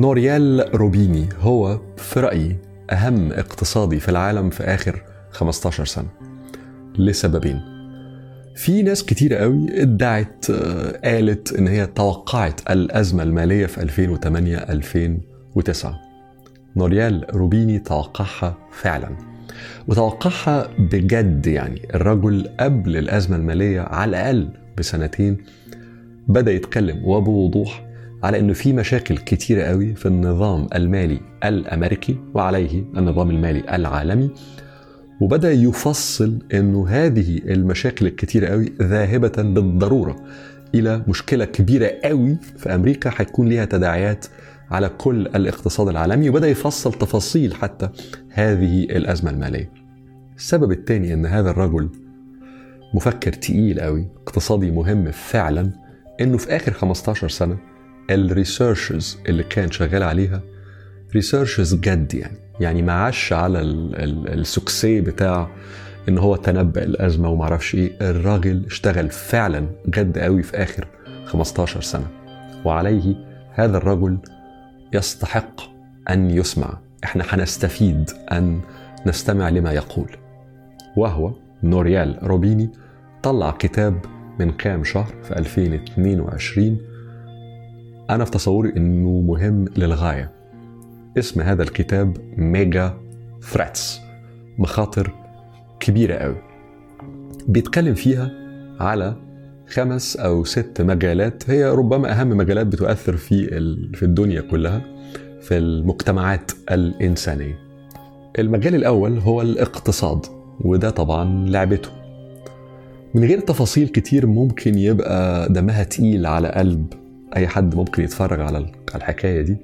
نوريال روبيني هو في رأيي أهم اقتصادي في العالم في آخر 15 سنة لسببين. في ناس كتير قوي ادعت آه، قالت إن هي توقعت الأزمة المالية في 2008 2009 نوريال روبيني توقعها فعلا وتوقعها بجد يعني. الرجل قبل الأزمة المالية على الأقل بسنتين بدأ يتكلم وبوضوح على إنه في مشاكل كتيرة قوي في النظام المالي الأمريكي وعليه النظام المالي العالمي وبدأ يفصل إنه هذه المشاكل الكتيرة قوي ذاهبة بالضرورة إلى مشكلة كبيرة قوي في أمريكا هيكون ليها تداعيات على كل الاقتصاد العالمي وبدأ يفصل تفاصيل حتى هذه الأزمة المالية. السبب الثاني إن هذا الرجل مفكر تقيل قوي اقتصادي مهم فعلا إنه في آخر 15 سنة ال researches اللي كان شغال عليها researches جد يعني. يعني ما عاش على السكسي بتاع إن هو تنبأ الأزمة وما أعرفش إيه. الراجل اشتغل فعلا جد قوي في آخر 15 سنة. وعليه هذا الرجل يستحق أن يسمع. إحنا هنستفيد أن نستمع لما يقول. وهو نوريال روبيني طلع كتاب من كام شهر في 2022 أنا في تصوري إنه مهم للغاية اسم هذا الكتاب Mega Threats مخاطر كبيرة قوي بيتكلم فيها على خمس أو ست مجالات هي ربما أهم مجالات بتؤثر في في الدنيا كلها في المجتمعات الإنسانية. المجال الأول هو الاقتصاد وده طبعا لعبته. من غير تفاصيل كتير ممكن يبقى دمها تقيل على قلب أي حد ممكن يتفرج على الحكاية دي.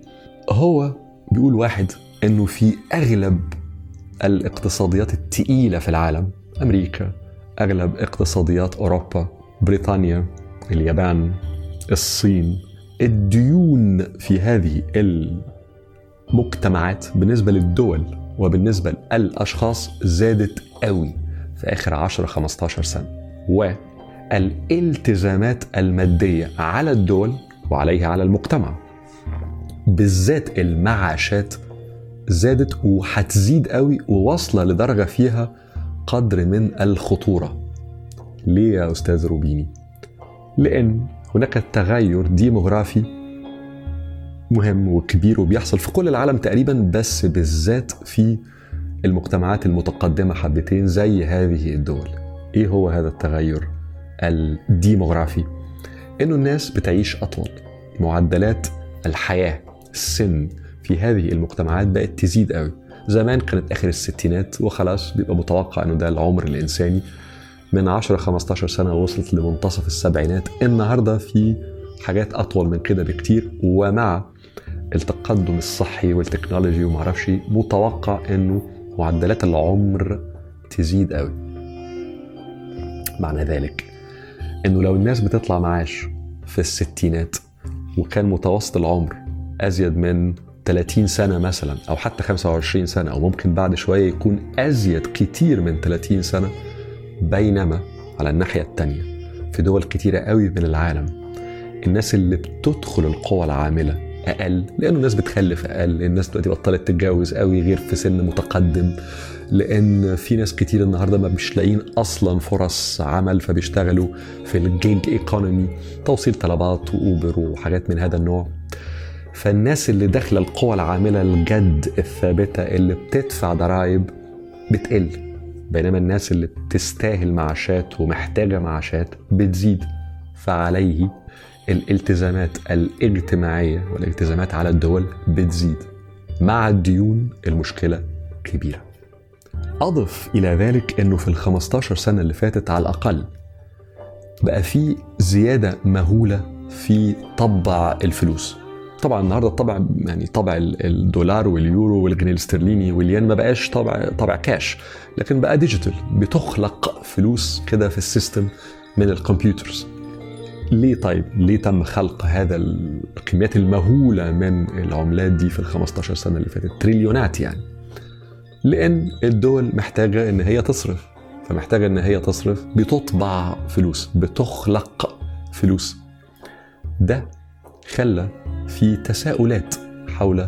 هو بيقول واحد إنه في أغلب الاقتصاديات التقيلة في العالم أمريكا أغلب اقتصاديات أوروبا بريطانيا اليابان الصين الديون في هذه المجتمعات بالنسبة للدول وبالنسبة للأشخاص زادت قوي في آخر 10 15 سنة والالتزامات المادية على الدول وعليها على المجتمع. بالذات المعاشات زادت وهتزيد قوي وواصلة لدرجة فيها قدر من الخطورة. ليه يا أستاذ روبيني؟ لأن هناك تغير ديموغرافي مهم وكبير وبيحصل في كل العالم تقريبا بس بالذات في المجتمعات المتقدمة حبتين زي هذه الدول. إيه هو هذا التغير؟ الديموغرافي. إنه الناس بتعيش أطول. معدلات الحياة السن في هذه المجتمعات بقت تزيد قوي. زمان كانت آخر الستينات وخلاص بيبقى متوقع إنه ده العمر الإنساني. من 10 15 سنة وصلت لمنتصف السبعينات. النهارده في حاجات أطول من كده بكتير. ومع التقدم الصحي والتكنولوجي ومعرفش متوقع إنه معدلات العمر تزيد قوي. معنى ذلك إنه لو الناس بتطلع معاش في الستينات وكان متوسط العمر أزيد من 30 سنة مثلا أو حتى 25 سنة أو ممكن بعد شوية يكون أزيد كتير من 30 سنة بينما على الناحية التانية في دول كتيرة قوي من العالم الناس اللي بتدخل القوى العاملة أقل لأنه الناس بتخلف أقل الناس دلوقتي بطلت تتجوز قوي غير في سن متقدم. لأن في ناس كتير النهاردة ما مش لاقيين أصلا فرص عمل فبيشتغلوا في الجيج ايكونومي توصيل طلبات وأوبر وحاجات من هذا النوع. فالناس اللي داخلة القوى العاملة الجد الثابتة اللي بتدفع ضرائب بتقل بينما الناس اللي بتستاهل معاشات ومحتاجة معاشات بتزيد. فعليه الالتزامات الاجتماعية والالتزامات على الدول بتزيد. مع الديون المشكلة كبيرة. أضف إلى ذلك أنه في ال 15 سنة اللي فاتت على الأقل بقى في زيادة مهولة في طبع الفلوس. طبعا النهارده الطبع يعني طبع الدولار واليورو والجنيه الاسترليني والين ما بقاش طبع طبع كاش لكن بقى digital بتخلق فلوس كده في ال system من ال computers. ليه طيب؟ ليه تم خلق هذا الكميات المهولة من العملات دي في ال 15 سنة اللي فاتت؟ تريليونات يعني. لأن الدول محتاجة إن هي تصرف. فمحتاجة إن هي تصرف بتطبع فلوس بتخلق فلوس. ده خلى في تساؤلات حول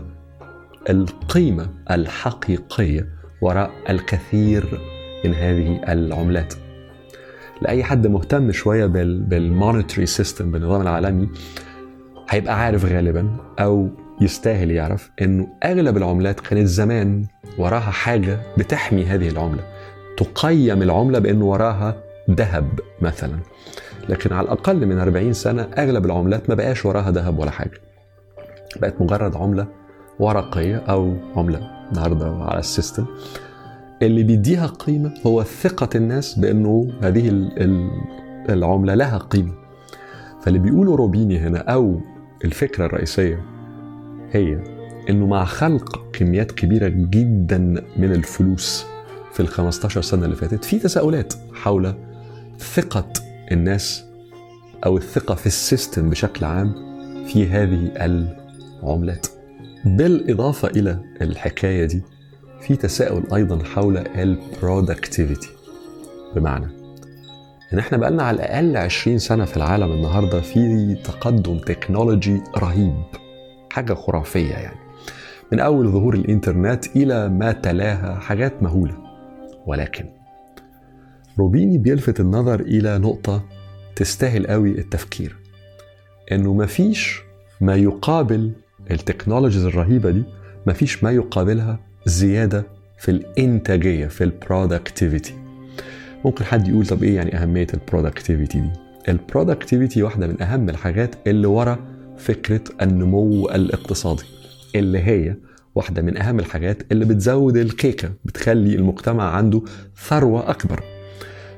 القيمة الحقيقية وراء الكثير من هذه العملات. لأي حد مهتم شوية بال monetary system بالنظام العالمي هيبقى عارف غالبا أو يستاهل يعرف إنه أغلب العملات كانت زمان وراها حاجة بتحمي هذه العملة. تقيم العملة بإنه وراها ذهب مثلا. لكن على الأقل من 40 سنة أغلب العملات ما بقاش وراها ذهب ولا حاجة. بقت مجرد عملة ورقية أو عملة النهارده على السيستم. اللي بيديها قيمة هو ثقة الناس بإنه هذه العملة لها قيمة. فاللي بيقوله روبيني هنا أو الفكرة الرئيسية هي إنه مع خلق كميات كبيرة جدا من الفلوس في ال 15 سنة اللي فاتت في تساؤلات حول ثقة الناس أو الثقة في ال system بشكل عام في هذه العملات. بالإضافة إلى الحكاية دي في تساؤل أيضا حول ال productivity بمعنى إن إحنا بقالنا على الأقل 20 سنة في العالم النهارده في تقدم تكنولوجي رهيب. حاجة خرافية يعني. من أول ظهور الإنترنت إلى ما تلاها حاجات مهولة. ولكن روبيني بيلفت النظر إلى نقطة تستاهل قوي التفكير إنه مفيش ما يقابل ال technologies الرهيبة دي مفيش ما يقابلها زيادة في الإنتاجية في ال productivity. ممكن حد يقول طب إيه يعني أهمية ال productivity دي؟ ال productivity واحدة من أهم الحاجات اللي ورا فكرة النمو الاقتصادي اللي هي واحدة من أهم الحاجات اللي بتزود الكيكة بتخلي المجتمع عنده ثروة أكبر.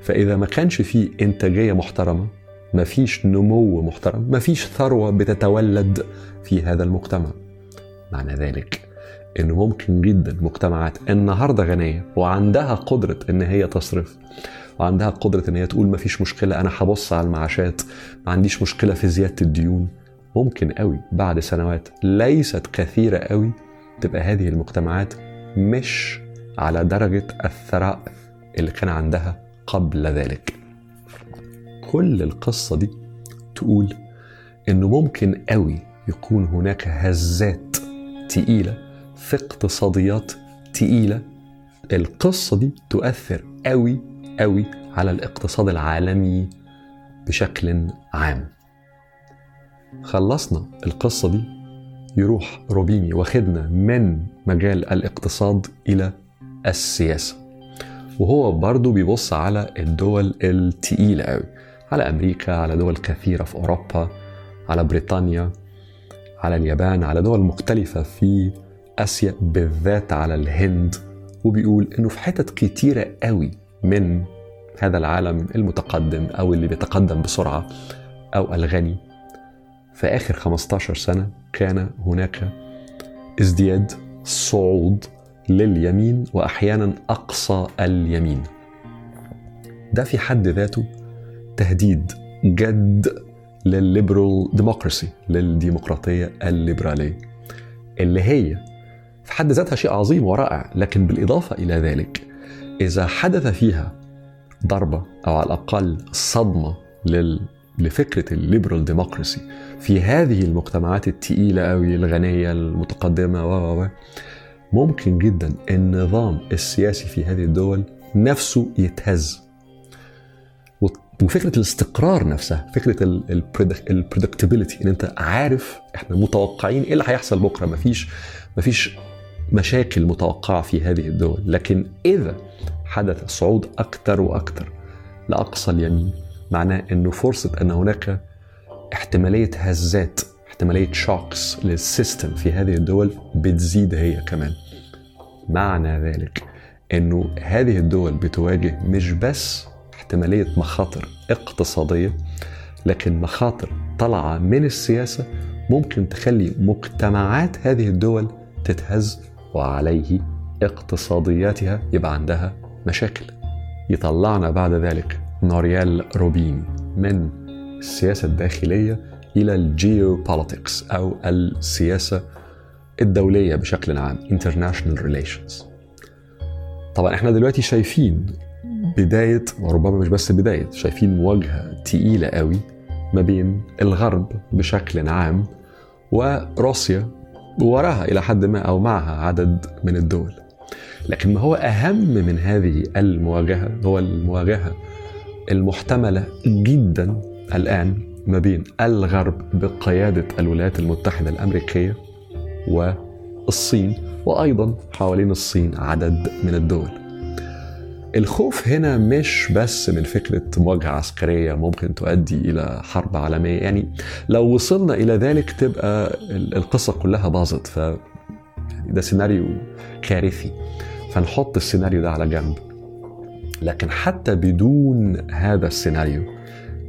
فإذا ما كانش فيه إنتاجية محترمة مفيش نمو محترم مفيش ثروة بتتولد في هذا المجتمع. معنى ذلك انه ممكن جدا مجتمعات النهارده غنية وعندها قدرة إن هي تصرف وعندها قدرة إن هي تقول مفيش مشكلة أنا هبص على المعاشات ما عنديش مشكلة في زيادة الديون ممكن قوي بعد سنوات ليست كثيرة قوي تبقى هذه المجتمعات مش على درجة الثراء اللي كان عندها قبل ذلك. كل القصة دي تقول إنه ممكن قوي يكون هناك هزات تقيلة في اقتصاديات تقيلة. القصة دي تؤثر قوي قوي على الاقتصاد العالمي بشكل عام. خلصنا القصة دي. يروح روبيني واخدنا من مجال الاقتصاد إلى السياسة. وهو برضه بيبص على الدول التقيلة قوي على أمريكا على دول كثيرة في أوروبا على بريطانيا على اليابان على دول مختلفة في آسيا بالذات على الهند. وبيقول إنه في حتت كتيرة قوي من هذا العالم المتقدم أو اللي بيتقدم بسرعة أو يعني في آخر 15 سنة كان هناك ازدياد صعود لليمين وأحيانا أقصى اليمين. ده في حد ذاته تهديد جد للل liberal democracy للديمقراطية الليبرالية. اللي هي في حد ذاتها شيء عظيم ورائع لكن بالإضافة إلى ذلك إذا حدث فيها ضربة أو على الأقل صدمة لل لفكرة ال liberal democracy في هذه المجتمعات التقيلة قوي الغنية المتقدمة و ممكن جدا النظام السياسي في هذه الدول نفسه يتهز. وفكرة الاستقرار نفسها فكرة ال predictability إن أنت عارف إحنا متوقعين إيه اللي هيحصل بكرة. مفيش مفيش مشاكل متوقعة في هذه الدول. لكن إذا حدث صعود أكثر وأكثر لأقصى اليمين معناه إنه فرصة أن هناك احتمالية هزات احتمالية shocks لل system في هذه الدول بتزيد هي كمان. معنى ذلك إنه هذه الدول بتواجه مش بس احتمالية مخاطر اقتصادية لكن مخاطر طالعة من السياسة ممكن تخلي مجتمعات هذه الدول تتهز وعليه اقتصادياتها يبقى عندها مشاكل. يطلعنا بعد ذلك نوريال روبيني من السياسة الداخلية إلى الجيوبوليتكس أو السياسة الدولية بشكل عام international relations. طبعا إحنا دلوقتي شايفين بداية وربما مش بس بداية شايفين مواجهة تقيلة قوي ما بين الغرب بشكل عام وروسيا وراها إلى حد ما أو معها عدد من الدول. لكن ما هو أهم من هذه المواجهة هو المواجهة المحتملة جدا الآن ما بين الغرب بقيادة الولايات المتحدة الأمريكية والصين وأيضا حوالين الصين عدد من الدول. الخوف هنا مش بس من فكرة مواجهة عسكرية ممكن تؤدي إلى حرب عالمية يعني لو وصلنا إلى ذلك تبقى القصة كلها باظت ف ده سيناريو كارثي. فنحط السيناريو ده على جنب. لكن حتى بدون هذا السيناريو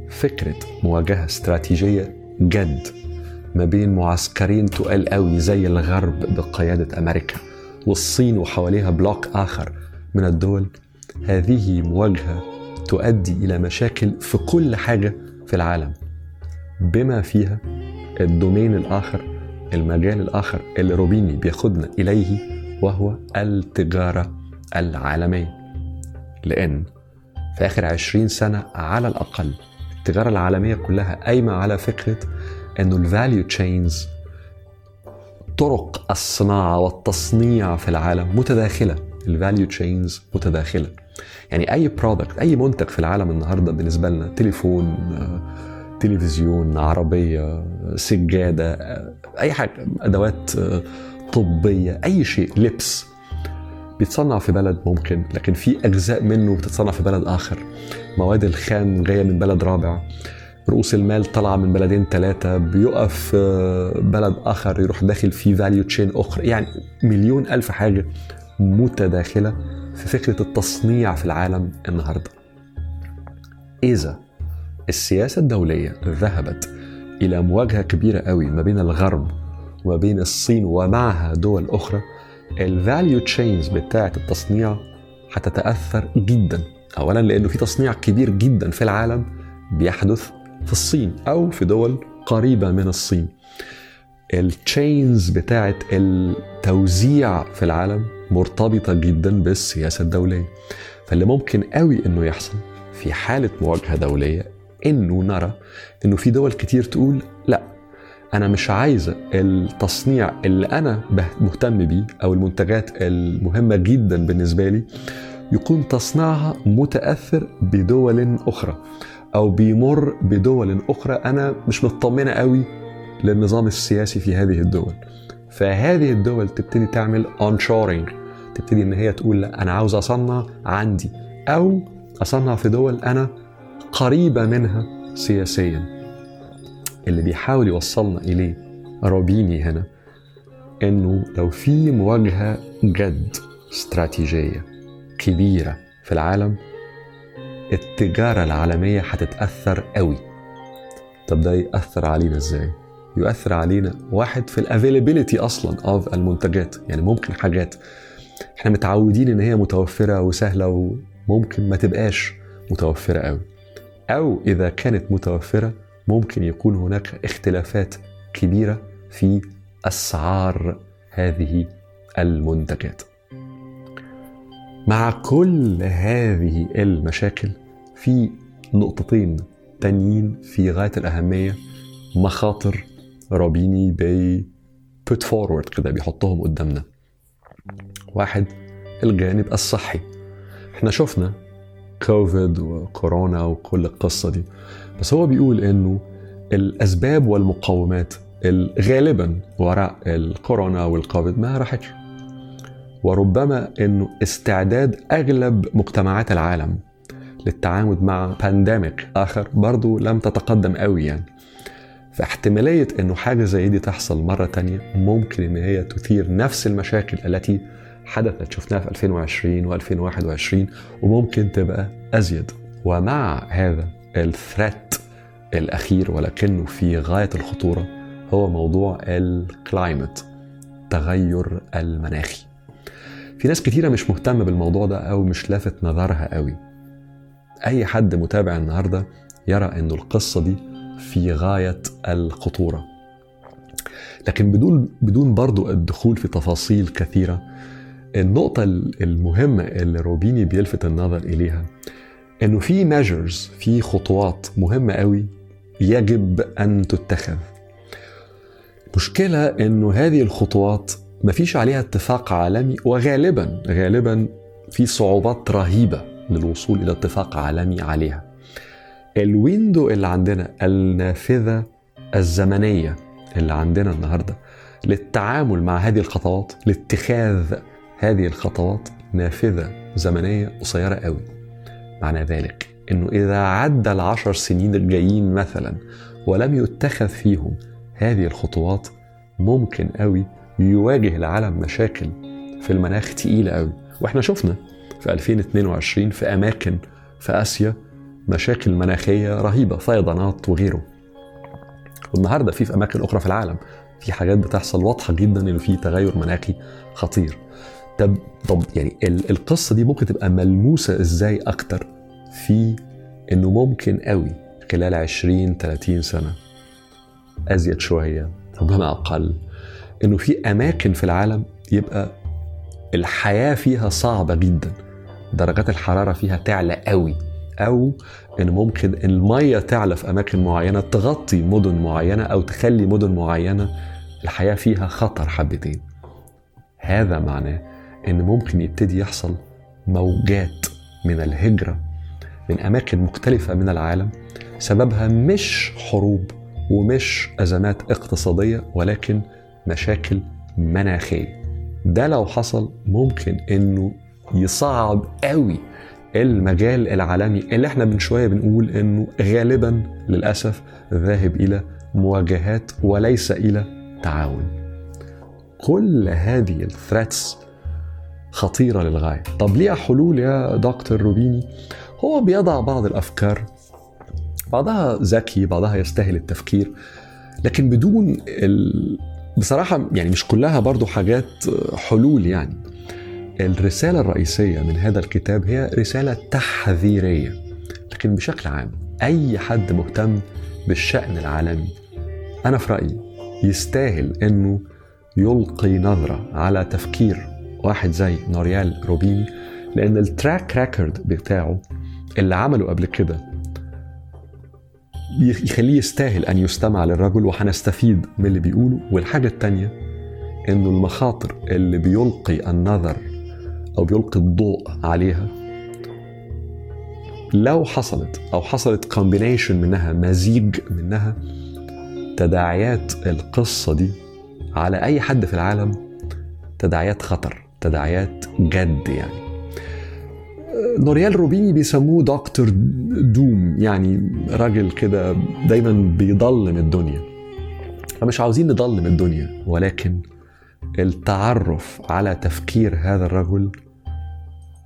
فكرة مواجهة استراتيجية جد ما بين معسكرين تقال قوي زي الغرب بقيادة أمريكا والصين وحواليها bloc آخر من الدول هذه مواجهة تؤدي إلى مشاكل في كل حاجة في العالم بما فيها ال domain الآخر المجال الآخر اللي روبيني بياخدنا إليه وهو التجارة العالمية. لأن في آخر عشرين سنة على الأقل التجارة العالمية كلها قايمة على فكرة أنه ال value chains طرق الصناعة والتصنيع في العالم متداخلة. ال value chains متداخلة. يعني أي product أي منتج في العالم النهاردة بالنسبة لنا تليفون تلفزيون عربية سجادة أي حاجة أدوات طبية أي شيء لبس بيتصنع في بلد ممكن لكن في أجزاء منه بتتصنع في بلد آخر. مواد الخام جاية من بلد رابع. رؤوس المال طالعة من بلدين ثلاثة بيقف بلد آخر يروح داخل فيه value chain أخرى. يعني مليون ألف حاجة متداخلة في فكرة التصنيع في العالم النهاردة. إذا السياسة الدولية ذهبت إلى مواجهة كبيرة قوي ما بين الغرب وما بين الصين ومعها دول أخرى ال value chains بتاعة التصنيع هتتأثر جدا. أولا لأنه في تصنيع كبير جدا في العالم بيحدث في الصين أو في دول قريبة من الصين. التشينز بتاعة التوزيع في العالم مرتبطة جدا بالسياسة الدولية. فاللي ممكن قوي إنه يحصل في حالة مواجهة دولية إنه نرى إنه في دول كتير تقول لا أنا مش عايزة التصنيع اللي أنا مهتم بيه أو المنتجات المهمة جدا بالنسبة لي يكون تصنيعها متأثر بدول أخرى أو بيمر بدول أخرى أنا مش مطمنة قوي للنظام السياسي في هذه الدول. فهذه الدول تبتدي تعمل اونشورنج تبتدي إن هي تقول لأ أنا عاوز أصنع عندي أو أصنع في دول أنا قريبة منها سياسيا. اللي بيحاول يوصلنا إليه روبيني هنا إنه لو في مواجهة جد استراتيجية كبيرة في العالم التجارة العالمية هتتاثر قوي. طب ده يأثر علينا إزاي؟ يؤثر علينا واحد في ال availability أصلا of المنتجات يعني ممكن حاجات. إحنا متعودين إن هي متوفرة وسهلة وممكن ما تبقاش متوفرة قوي. أو إذا كانت متوفرة ممكن يكون هناك اختلافات كبيرة في أسعار هذه المنتجات. مع كل هذه المشاكل في نقطتين تانيين في غاية الأهمية مخاطر روبيني بي put forward كده بيحطهم قدامنا. واحد الجانب الصحي. إحنا شفنا كوفيد وكورونا وكل القصة دي. بس هو بيقول إنه الأسباب والمقومات غالبا وراء الكورونا والكوفيد ما راحتش. وربما إنه استعداد أغلب مجتمعات العالم للتعامل مع pandemic آخر برضو لم تتقدم قوي يعني. فاحتمالية إنه حاجة زي دي تحصل مرة تانية ممكن إن هي تثير نفس المشاكل التي حدثت شفناها في 2020 و2021 وممكن تبقى أزيد. ومع هذا ال threat الأخير ولكنه في غاية الخطورة هو موضوع الكلايمت تغير المناخي في ناس كتيرة مش مهتمة بالموضوع ده أو مش لافت نظرها قوي. أي حد متابع النهاردة يرى أنه القصة دي في غاية الخطورة. لكن بدون بدون برضو الدخول في تفاصيل كثيرة النقطة المهمة اللي روبيني بيلفت النظر إليها إنه في measures في خطوات مهمة قوي يجب أن تتخذ. مشكلة إنه هذه الخطوات ما فيش عليها اتفاق عالمي وغالبا غالبا في صعوبات رهيبة للوصول إلى اتفاق عالمي عليها. الويندو اللي عندنا النافذة الزمنية اللي عندنا النهاردة للتعامل مع هذه الخطوات لاتخاذ هذه الخطوات نافذة زمنية قصيرة قوي. معنى ذلك؟ إنه إذا عدى العشر سنين الجايين مثلا ولم يتخذ فيهم هذه الخطوات ممكن قوي يواجه العالم مشاكل في المناخ تقيلة قوي وإحنا شفنا في 2022 في أماكن في آسيا مشاكل مناخية رهيبة فيضانات وغيره. والنهاردة في في أماكن أخرى في العالم في حاجات بتحصل واضحة جدا إنه في تغير مناخي خطير. طب طب يعني القصة دي ممكن تبقى ملموسة إزاي أكتر في إنه ممكن قوي خلال 20 30 سنة؟ أزيد شوية ربما أقل إنه في أماكن في العالم يبقى الحياة فيها صعبة جدا درجات الحرارة فيها تعلى قوي أو إن ممكن المية تعلى في أماكن معينة تغطي مدن معينة أو تخلي مدن معينة الحياة فيها خطر حبتين. هذا معناه إن ممكن يبتدي يحصل موجات من الهجرة من أماكن مختلفة من العالم سببها مش حروب ومش أزمات اقتصادية ولكن مشاكل مناخية ده لو حصل ممكن إنه يصعب قوي المجال العالمي اللي إحنا من شوية بنقول إنه غالبا للأسف ذاهب إلى مواجهات وليس إلى تعاون. كل هذه الثريتس خطيرة للغاية. طب ليها حلول يا دكتور روبيني؟ هو بيضع بعض الأفكار بعضها ذكي بعضها يستاهل التفكير لكن بدون ال... بصراحة يعني مش كلها برضو حاجات حلول يعني الرسالة الرئيسية من هذا الكتاب هي رسالة تحذيرية لكن بشكل عام أي حد مهتم بالشأن العالمي أنا في رأيي يستاهل إنه يلقي نظرة على تفكير واحد زي نوريال روبيني لأن ال track record بتاعه اللي عمله قبل كده يخليه يستاهل أن يستمع للرجل وهنستفيد من اللي بيقوله. والحاجة التانية إنه المخاطر اللي بيلقي النظر أو بيلقي الضوء عليها لو حصلت أو حصلت كومبينيشن منها مزيج منها تداعيات القصة دي على أي حد في العالم تداعيات خطر. تداعيات جد يعني. نوريال روبيني بيسموه دكتور دوم يعني راجل كده دايما بيضلم الدنيا. فمش عاوزين نضلم الدنيا ولكن التعرف على تفكير هذا الرجل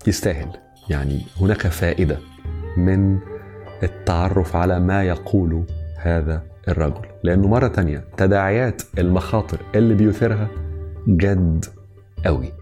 يستاهل. يعني هناك فائدة من التعرف على ما يقول هذا الرجل. لأنه مرة تانية تداعيات المخاطر اللي بيثيرها جد قوي